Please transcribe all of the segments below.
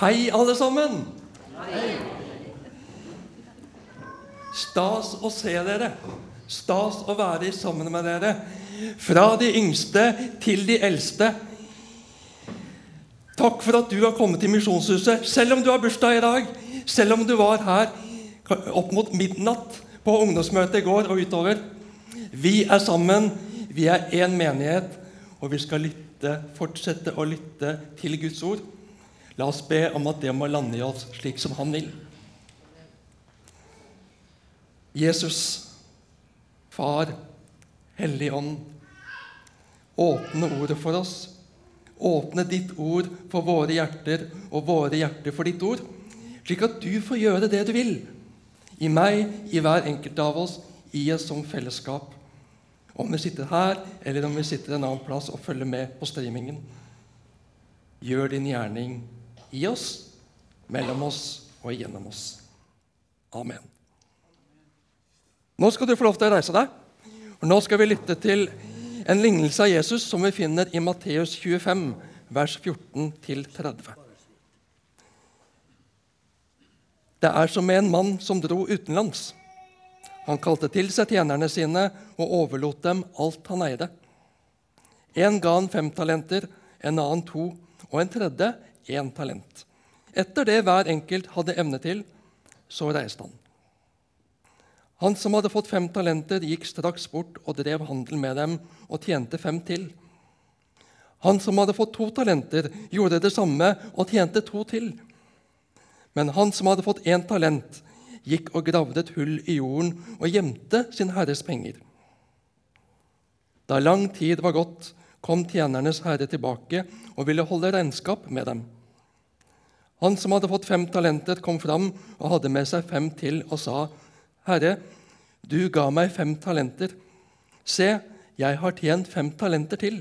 Hei, alle sammen! Hei. Stas å se dere. Stas å være sammen med dere. Fra de yngste til de eldste. Takk for at du har kommet til Misjonshuset, selv om du har bursdag i dag. Selv om du var her opp mot midnatt på ungdomsmøtet i går og utover. Vi er sammen, vi er én menighet, og vi skal lytte, fortsette å lytte til Guds ord. La oss be om at det må lande i oss slik som Han vil. Jesus, Far, Hellig Ånd, åpne ordet for oss. Åpne ditt ord for våre hjerter og våre hjerter for ditt ord, slik at du får gjøre det du vil. I meg, i hver enkelt av oss, i et som fellesskap. Om vi sitter her, eller om vi sitter en annen plass og følger med på streamingen. Gjør din gjerning i oss, mellom oss og gjennom oss. Amen. Nå skal du få lov til å reise deg. Og Nå skal vi lytte til en lignelse av Jesus som vi finner i Matteus 25, vers 14-30. Det er som med en mann som dro utenlands. Han kalte til seg tjenerne sine og overlot dem alt han eide. En ga han fem talenter, en annen to, og en tredje én talent. Etter det hver enkelt hadde evne til, så reiste han. Han som hadde fått fem talenter, gikk straks bort og drev handel med dem og tjente fem til. Han som hadde fått to talenter, gjorde det samme og tjente to til. Men han som hadde fått én talent, gikk og gravde et hull i jorden og gjemte sin herres penger. Da lang tid var gått, kom tjenernes herre tilbake og ville holde regnskap med dem. Han som hadde fått fem talenter, kom fram og hadde med seg fem til og sa, Herre, du ga meg fem talenter. Se, jeg har tjent fem talenter til.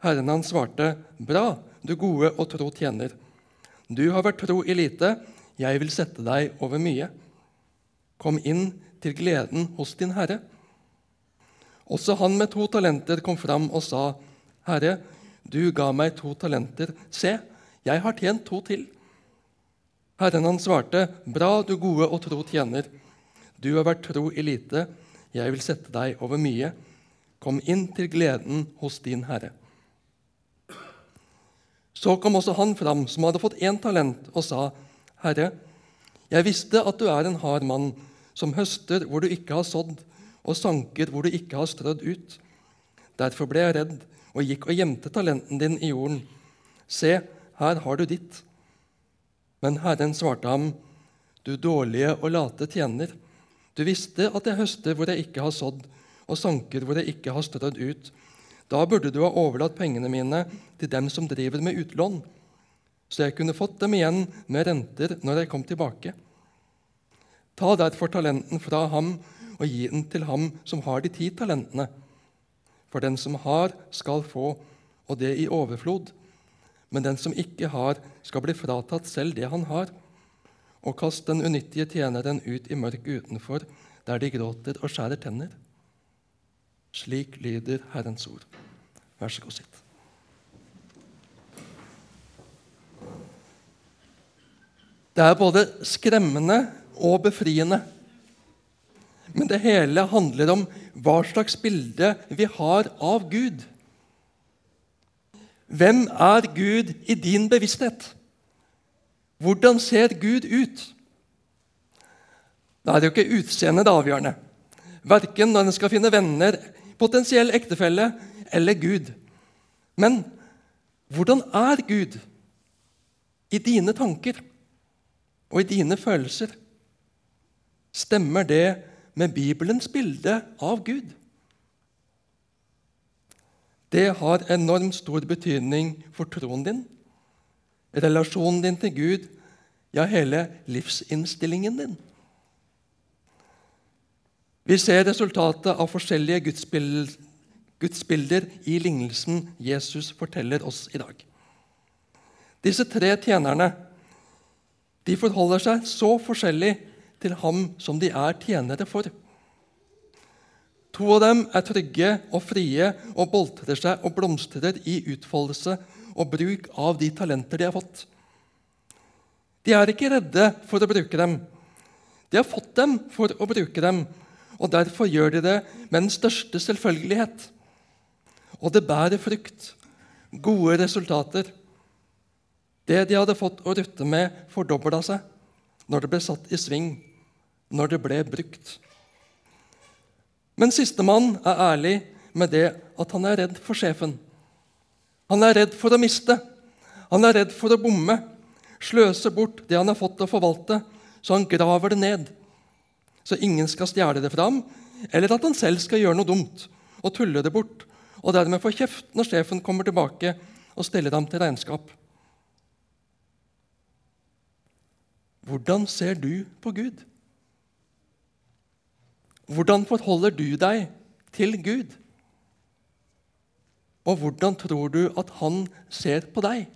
Herren hans svarte, Bra, du gode og tro tjener. Du har vært tro i lite, jeg vil sette deg over mye. Kom inn til gleden hos din herre. Også han med to talenter kom fram og sa, Herre, du ga meg to talenter. Se, jeg har tjent to til. Herren han svarte, Bra, du gode og tro tjener. Du har vært tro i lite, jeg vil sette deg over mye. Kom inn til gleden hos din herre. Så kom også han fram, som hadde fått én talent, og sa, Herre, jeg visste at du er en hard mann, som høster hvor du ikke har sådd, og sanker hvor du ikke har strødd ut. Derfor ble jeg redd og gikk og gjemte talenten din i jorden. Se, her har du ditt. Men Herren svarte ham, du dårlige og late tjener. Du visste at jeg høster hvor jeg ikke har sådd, og sanker hvor jeg ikke har strødd ut. Da burde du ha overlatt pengene mine til dem som driver med utlån, så jeg kunne fått dem igjen med renter når jeg kom tilbake. Ta derfor talenten fra ham og gi den til ham som har de ti talentene. For den som har, skal få, og det i overflod. Men den som ikke har, skal bli fratatt selv det han har. Og kast den unyttige tjeneren ut i mørket utenfor, der de gråter og skjærer tenner. Slik lyder Herrens ord. Vær så god, sitt. Det er både skremmende og befriende. Men det hele handler om hva slags bilde vi har av Gud. Hvem er Gud i din bevissthet? Hvordan ser Gud ut? Da er jo ikke utseendet det avgjørende, verken når en skal finne venner, potensiell ektefelle eller Gud. Men hvordan er Gud i dine tanker og i dine følelser? Stemmer det med Bibelens bilde av Gud? Det har enormt stor betydning for troen din, relasjonen din til Gud, ja, hele livsinnstillingen din. Vi ser resultatet av forskjellige gudsbilder, gudsbilder i lignelsen Jesus forteller oss i dag. Disse tre tjenerne de forholder seg så forskjellig til ham som de er tjenere for. To av dem er trygge og frie og boltrer seg og blomstrer i utfoldelse og bruk av de talenter de har fått. De er ikke redde for å bruke dem. De har fått dem for å bruke dem, og derfor gjør de det med den største selvfølgelighet. Og det bærer frukt, gode resultater. Det de hadde fått å rutte med, fordobla seg når det ble satt i sving, når det ble brukt. Men sistemann er ærlig med det at han er redd for sjefen. Han er redd for å miste. Han er redd for å bomme, sløse bort det han har fått å forvalte, så han graver det ned. Så ingen skal stjele det fra ham, eller at han selv skal gjøre noe dumt og tulle det bort, og dermed få kjeft når sjefen kommer tilbake og stiller ham til regnskap. Hvordan ser du på Gud? Hvordan forholder du deg til Gud? Og hvordan tror du at han ser på deg?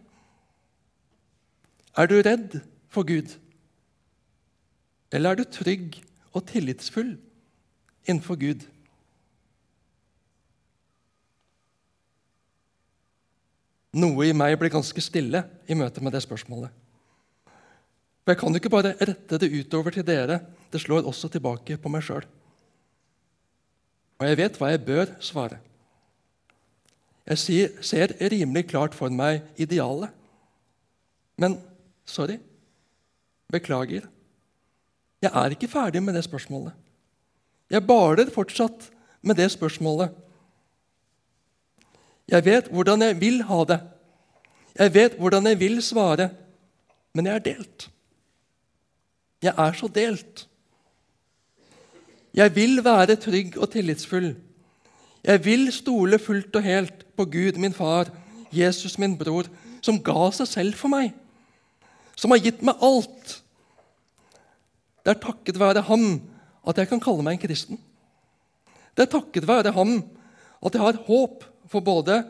Er du redd for Gud? Eller er du trygg og tillitsfull innenfor Gud? Noe i meg blir ganske stille i møte med det spørsmålet. For Jeg kan jo ikke bare rette det utover til dere. Det slår også tilbake på meg sjøl. Og jeg vet hva jeg bør svare. Jeg ser rimelig klart for meg idealet. Men sorry. Beklager. Jeg er ikke ferdig med det spørsmålet. Jeg baler fortsatt med det spørsmålet. Jeg vet hvordan jeg vil ha det. Jeg vet hvordan jeg vil svare. Men jeg er delt. Jeg er så delt. Jeg vil være trygg og tillitsfull. Jeg vil stole fullt og helt på Gud, min far, Jesus, min bror, som ga seg selv for meg, som har gitt meg alt. Det er takket være ham at jeg kan kalle meg en kristen. Det er takket være ham at jeg har håp for både,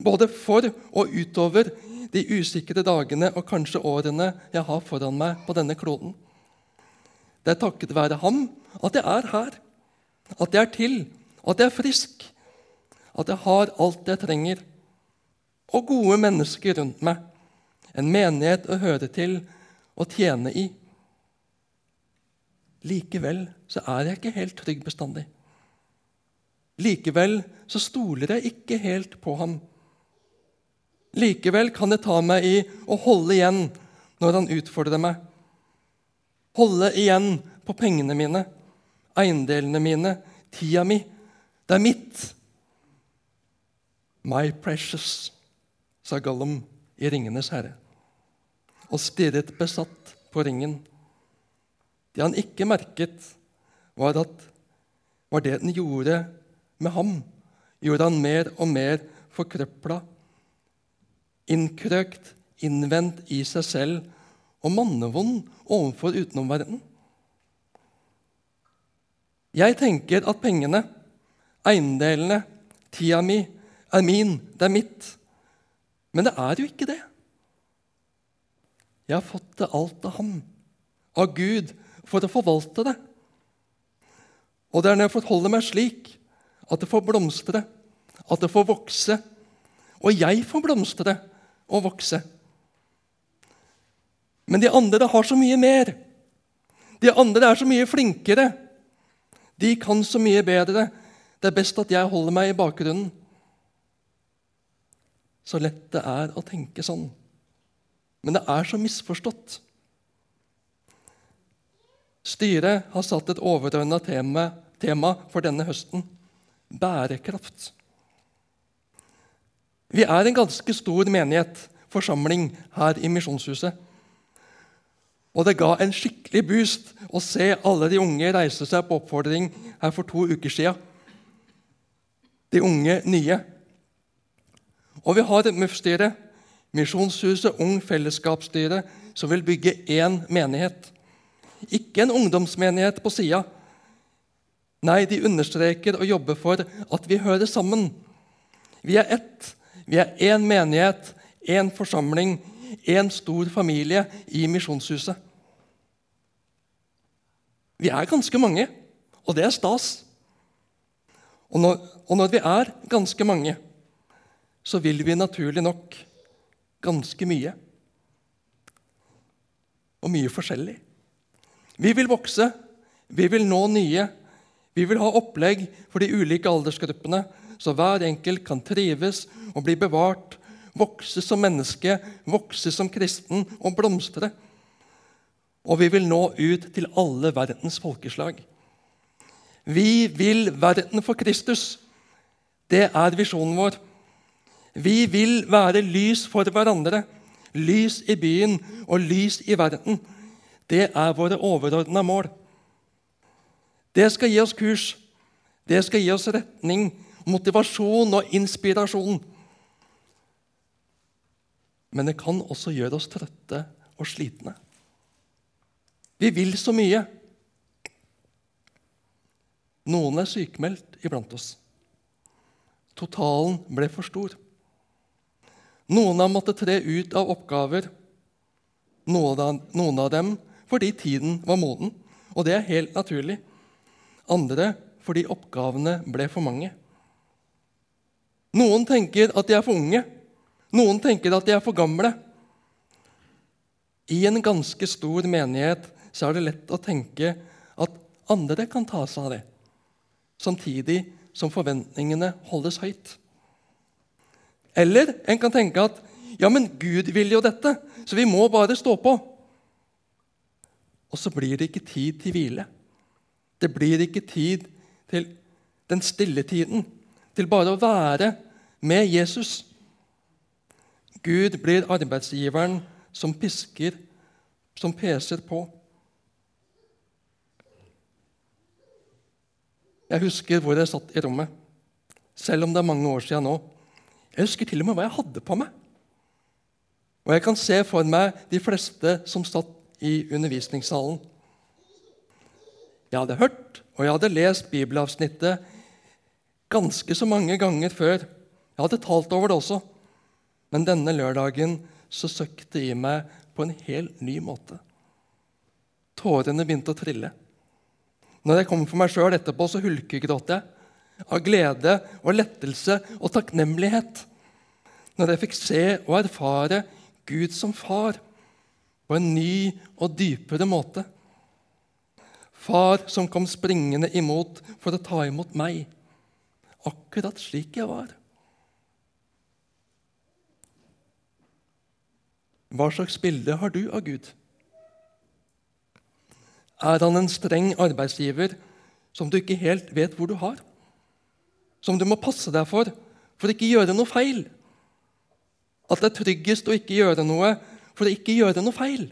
både for og utover de usikre dagene og kanskje årene jeg har foran meg på denne kloden. Det er takket være ham at jeg er her, at jeg er til, at jeg er frisk, at jeg har alt jeg trenger, og gode mennesker rundt meg, en menighet å høre til og tjene i. Likevel så er jeg ikke helt trygg bestandig. Likevel så stoler jeg ikke helt på ham. Likevel kan jeg ta meg i å holde igjen når han utfordrer meg. Holde igjen på pengene mine, eiendelene mine, tida mi. Det er mitt. My precious, sa Gollum i Ringenes herre, og stirret besatt på ringen. Det han ikke merket, var, at, var det den gjorde med ham. Gjorde han mer og mer forkrøpla, innkrøkt, innvendt i seg selv og mannevond overfor utenomverdenen. Jeg tenker at pengene, eiendelene, tida mi, er min, det er mitt. Men det er jo ikke det. Jeg har fått det alt av ham, av Gud, for å forvalte det. Og det er når jeg forholder meg slik, at det får blomstre, at det får vokse. Og jeg får blomstre og vokse. Men de andre har så mye mer. De andre er så mye flinkere. De kan så mye bedre. Det er best at jeg holder meg i bakgrunnen. Så lett det er å tenke sånn. Men det er så misforstått. Styret har satt et overordna tema, tema for denne høsten bærekraft. Vi er en ganske stor menighet, forsamling, her i Misjonshuset. Og det ga en skikkelig boost å se alle de unge reise seg på oppfordring her for to uker siden. De unge nye. Og vi har et MUF-styre, Misjonshuset Ung Fellesskapsstyre, som vil bygge én menighet. Ikke en ungdomsmenighet på sida. Nei, de understreker og jobber for at vi hører sammen. Vi er ett. Vi er én menighet, én forsamling, en stor familie i Misjonshuset. Vi er ganske mange, og det er stas. Og når, og når, vi er ganske mange, så vil vi naturlig nok ganske mye. og mye forskjellig. Vi vil vokse, vi vil nå nye. Vi vil ha opplegg for de ulike aldersgruppene, så hver enkelt kan trives og bli bevart, vokse som menneske, vokse som kristen og blomstre. Og vi vil nå ut til alle verdens folkeslag. Vi vil verden for Kristus. Det er visjonen vår. Vi vil være lys for hverandre, lys i byen og lys i verden. Det er våre overordna mål. Det skal gi oss kurs. Det skal gi oss retning, motivasjon og inspirasjon. Men det kan også gjøre oss trøtte og slitne. Vi vil så mye. Noen er sykemeldt iblant oss. Totalen ble for stor. Noen har måttet tre ut av oppgaver, noen av dem fordi tiden var moden, og det er helt naturlig. Andre fordi oppgavene ble for mange. Noen tenker at de er for unge, noen tenker at de er for gamle. I en ganske stor menighet så er det lett å tenke at andre kan ta seg av det, samtidig som forventningene holdes høyt. Eller en kan tenke at ja, men Gud vil jo dette, så vi må bare stå på. Og så blir det ikke tid til hvile. Det blir ikke tid til den stille tiden, til bare å være med Jesus. Gud blir arbeidsgiveren som pisker, som peser på. Jeg husker hvor jeg satt i rommet, selv om det er mange år siden nå. Jeg husker til og med hva jeg hadde på meg. Og jeg kan se for meg de fleste som satt i undervisningssalen. Jeg hadde hørt og jeg hadde lest bibelavsnittet ganske så mange ganger før. Jeg hadde talt over det også. Men denne lørdagen så søkte det i meg på en helt ny måte. Tårene begynte å trille. Når jeg kom for meg sjøl etterpå, så hulkegråt jeg av glede og lettelse og takknemlighet når jeg fikk se og erfare Gud som far på en ny og dypere måte. Far som kom springende imot for å ta imot meg, akkurat slik jeg var. Hva slags bilde har du av Gud? Er han en streng arbeidsgiver som du ikke helt vet hvor du har? Som du må passe deg for for ikke gjøre noe feil? At det er tryggest å ikke gjøre noe for å ikke gjøre noe feil?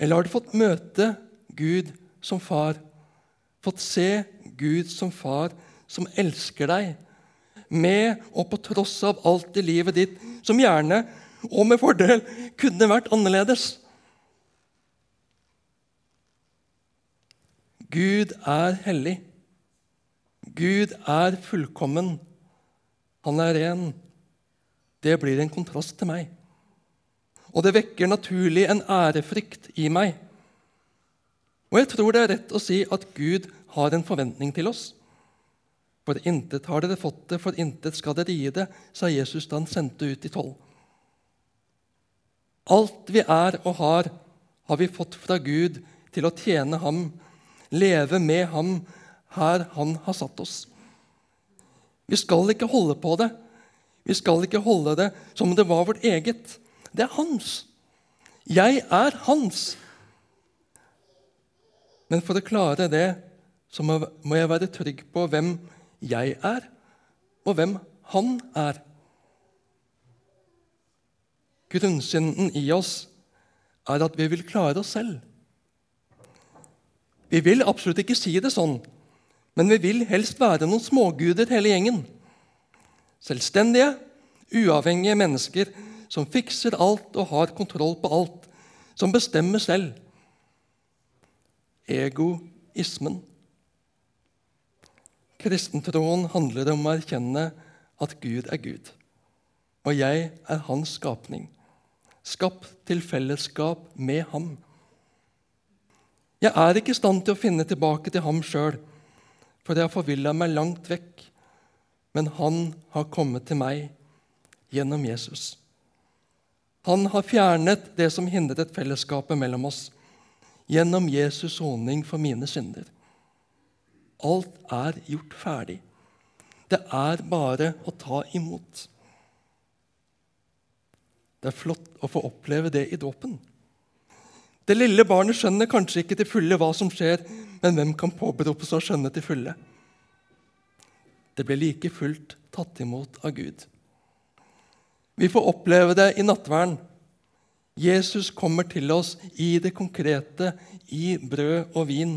Eller har du fått møte Gud som far, fått se Gud som far, som elsker deg, med og på tross av alt i livet ditt som gjerne og med fordel kunne vært annerledes? Gud er hellig. Gud er fullkommen. Han er ren. Det blir en kontrast til meg og det vekker naturlig en ærefrykt i meg. Og jeg tror det er rett å si at Gud har en forventning til oss. For intet har dere fått det, for intet skal dere gi det, sa Jesus da han sendte ut de tolv. Alt vi er og har, har vi fått fra Gud til å tjene ham, leve med ham her han har satt oss. Vi skal ikke holde på det. Vi skal ikke holde det som om det var vårt eget. Det er hans. Jeg er hans. Men for å klare det så må jeg være trygg på hvem jeg er, og hvem han er. Grunnsynden i oss er at vi vil klare oss selv. Vi vil absolutt ikke si det sånn, men vi vil helst være noen småguder hele gjengen. Selvstendige, uavhengige mennesker som fikser alt og har kontroll på alt, som bestemmer selv. Egoismen. Kristentroen handler om å erkjenne at Gud er Gud, og jeg er hans skapning, skapt til fellesskap med ham. Jeg er ikke i stand til å finne tilbake til ham sjøl, for jeg har forvilla meg langt vekk, men han har kommet til meg gjennom Jesus. Han har fjernet det som hindret fellesskapet mellom oss, gjennom Jesus soning for mine synder. Alt er gjort ferdig. Det er bare å ta imot. Det er flott å få oppleve det i dåpen. Det lille barnet skjønner kanskje ikke til fulle hva som skjer, men hvem kan påberope seg å skjønne til fulle? Det ble like fullt tatt imot av Gud. Vi får oppleve det i nattverden. Jesus kommer til oss i det konkrete, i brød og vin.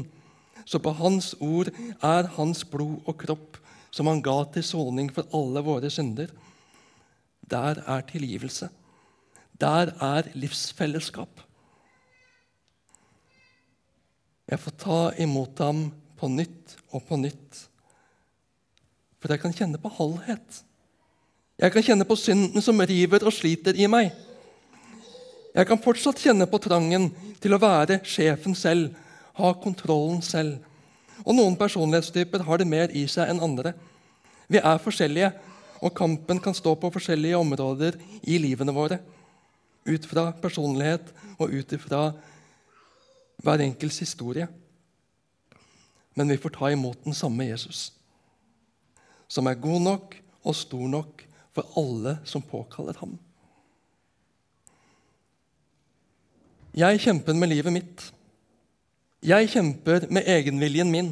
Så på Hans ord er Hans blod og kropp, som Han ga til soning for alle våre synder. Der er tilgivelse. Der er livsfellesskap. Jeg får ta imot ham på nytt og på nytt. For jeg kan kjenne på halvhet. Jeg kan kjenne på synden som river og sliter i meg. Jeg kan fortsatt kjenne på trangen til å være sjefen selv, ha kontrollen selv. Og Noen personlighetstyper har det mer i seg enn andre. Vi er forskjellige, og kampen kan stå på forskjellige områder i livene våre. Ut fra personlighet og ut fra hver enkelts historie. Men vi får ta imot den samme Jesus, som er god nok og stor nok for alle som påkaller ham. Jeg kjemper med livet mitt. Jeg kjemper med egenviljen min.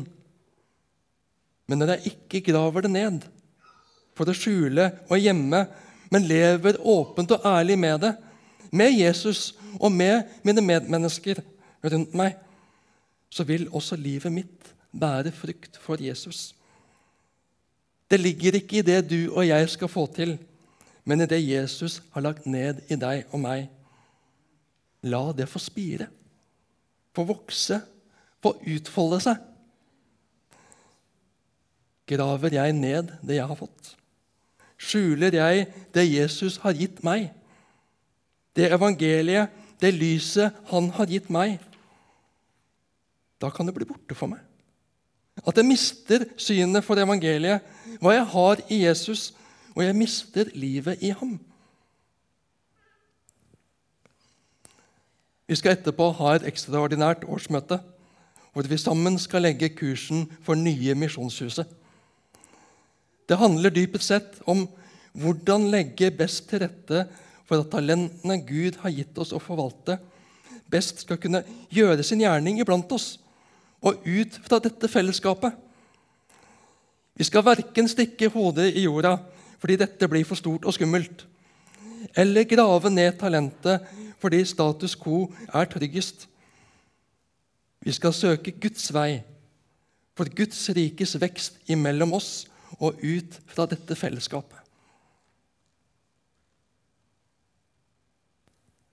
Men når jeg ikke graver det ned for å skjule og gjemme, men lever åpent og ærlig med det, med Jesus og med mine medmennesker rundt meg, så vil også livet mitt bære frukt for Jesus. Det ligger ikke i det du og jeg skal få til, men i det Jesus har lagt ned i deg og meg. La det få spire, få vokse, få utfolde seg. Graver jeg ned det jeg har fått? Skjuler jeg det Jesus har gitt meg? Det evangeliet, det lyset han har gitt meg? Da kan det bli borte for meg. At jeg mister synet for evangeliet, hva jeg har i Jesus, og jeg mister livet i ham. Vi skal etterpå ha et ekstraordinært årsmøte hvor vi sammen skal legge kursen for nye Misjonshuset. Det handler dypest sett om hvordan legge best til rette for at talentene Gud har gitt oss å forvalte, best skal kunne gjøre sin gjerning iblant oss og ut fra dette fellesskapet. Vi skal verken stikke hodet i jorda fordi dette blir for stort og skummelt, eller grave ned talentet fordi status quo er tryggest. Vi skal søke Guds vei for Guds rikes vekst imellom oss og ut fra dette fellesskapet.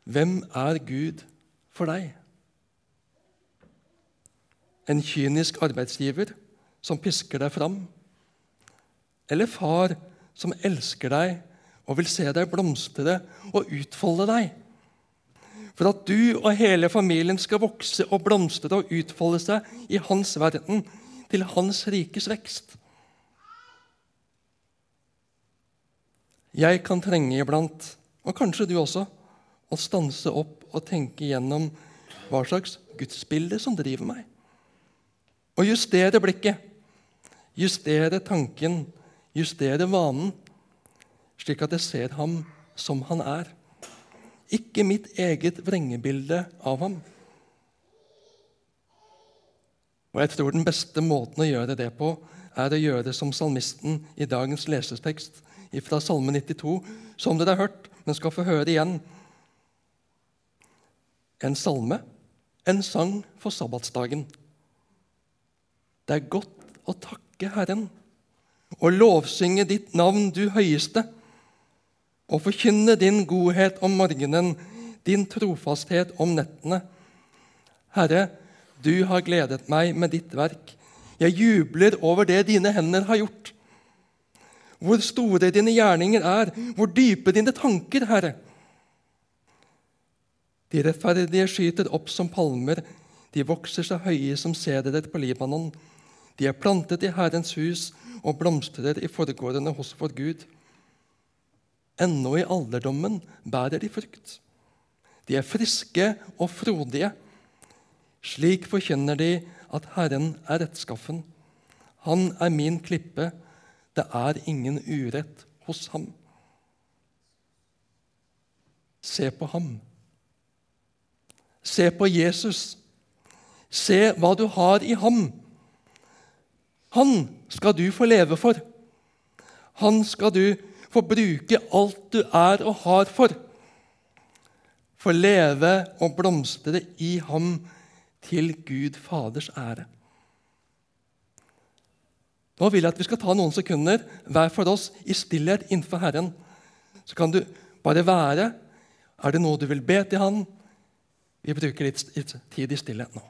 Hvem er Gud for deg? En kynisk arbeidsgiver som pisker deg fram? Eller far som elsker deg og vil se deg blomstre og utfolde deg? For at du og hele familien skal vokse og blomstre og utfolde seg i hans verden, til hans rikes vekst. Jeg kan trenge iblant, og kanskje du også, å stanse opp og tenke gjennom hva slags gudsbilde som driver meg. Og justere blikket, justere tanken, justere vanen, slik at jeg ser ham som han er. Ikke mitt eget vrengebilde av ham. Og jeg tror Den beste måten å gjøre det på er å gjøre som salmisten i dagens lesestekst fra Salme 92, som dere har hørt, men skal få høre igjen. En salme, en sang for sabbatsdagen. Det er godt å takke Herren og lovsynge ditt navn, du høyeste, og forkynne din godhet om morgenen, din trofasthet om nettene. Herre, du har gledet meg med ditt verk. Jeg jubler over det dine hender har gjort. Hvor store dine gjerninger er, hvor dype dine tanker, Herre. De rettferdige skyter opp som palmer, de vokser så høye som sederet på Libanon. De er plantet i Herrens hus og blomstrer i forgårdene hos vår Gud. Ennå i alderdommen bærer de frukt. De er friske og frodige. Slik forkynner de at Herren er rettskaffen. Han er min klippe. Det er ingen urett hos ham. Se på ham. Se på Jesus. Se hva du har i ham. Han skal du få leve for. Han skal du få bruke alt du er og har for. Få leve og blomstre i ham til Gud Faders ære. Nå vil jeg at vi skal ta noen sekunder hver for oss i stillhet innenfor Herren. Så kan du bare være. Er det noe du vil be til Han? Vi bruker litt tid i stillhet nå.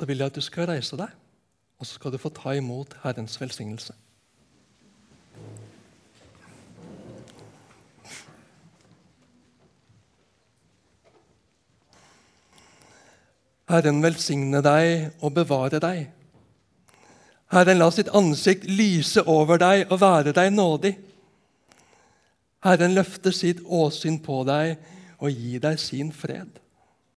Så vil jeg at du skal reise deg, og så skal du få ta imot Herrens velsignelse. Herren velsigne deg og bevare deg. Herren la sitt ansikt lyse over deg og være deg nådig. Herren løfte sitt åsyn på deg og gi deg sin fred.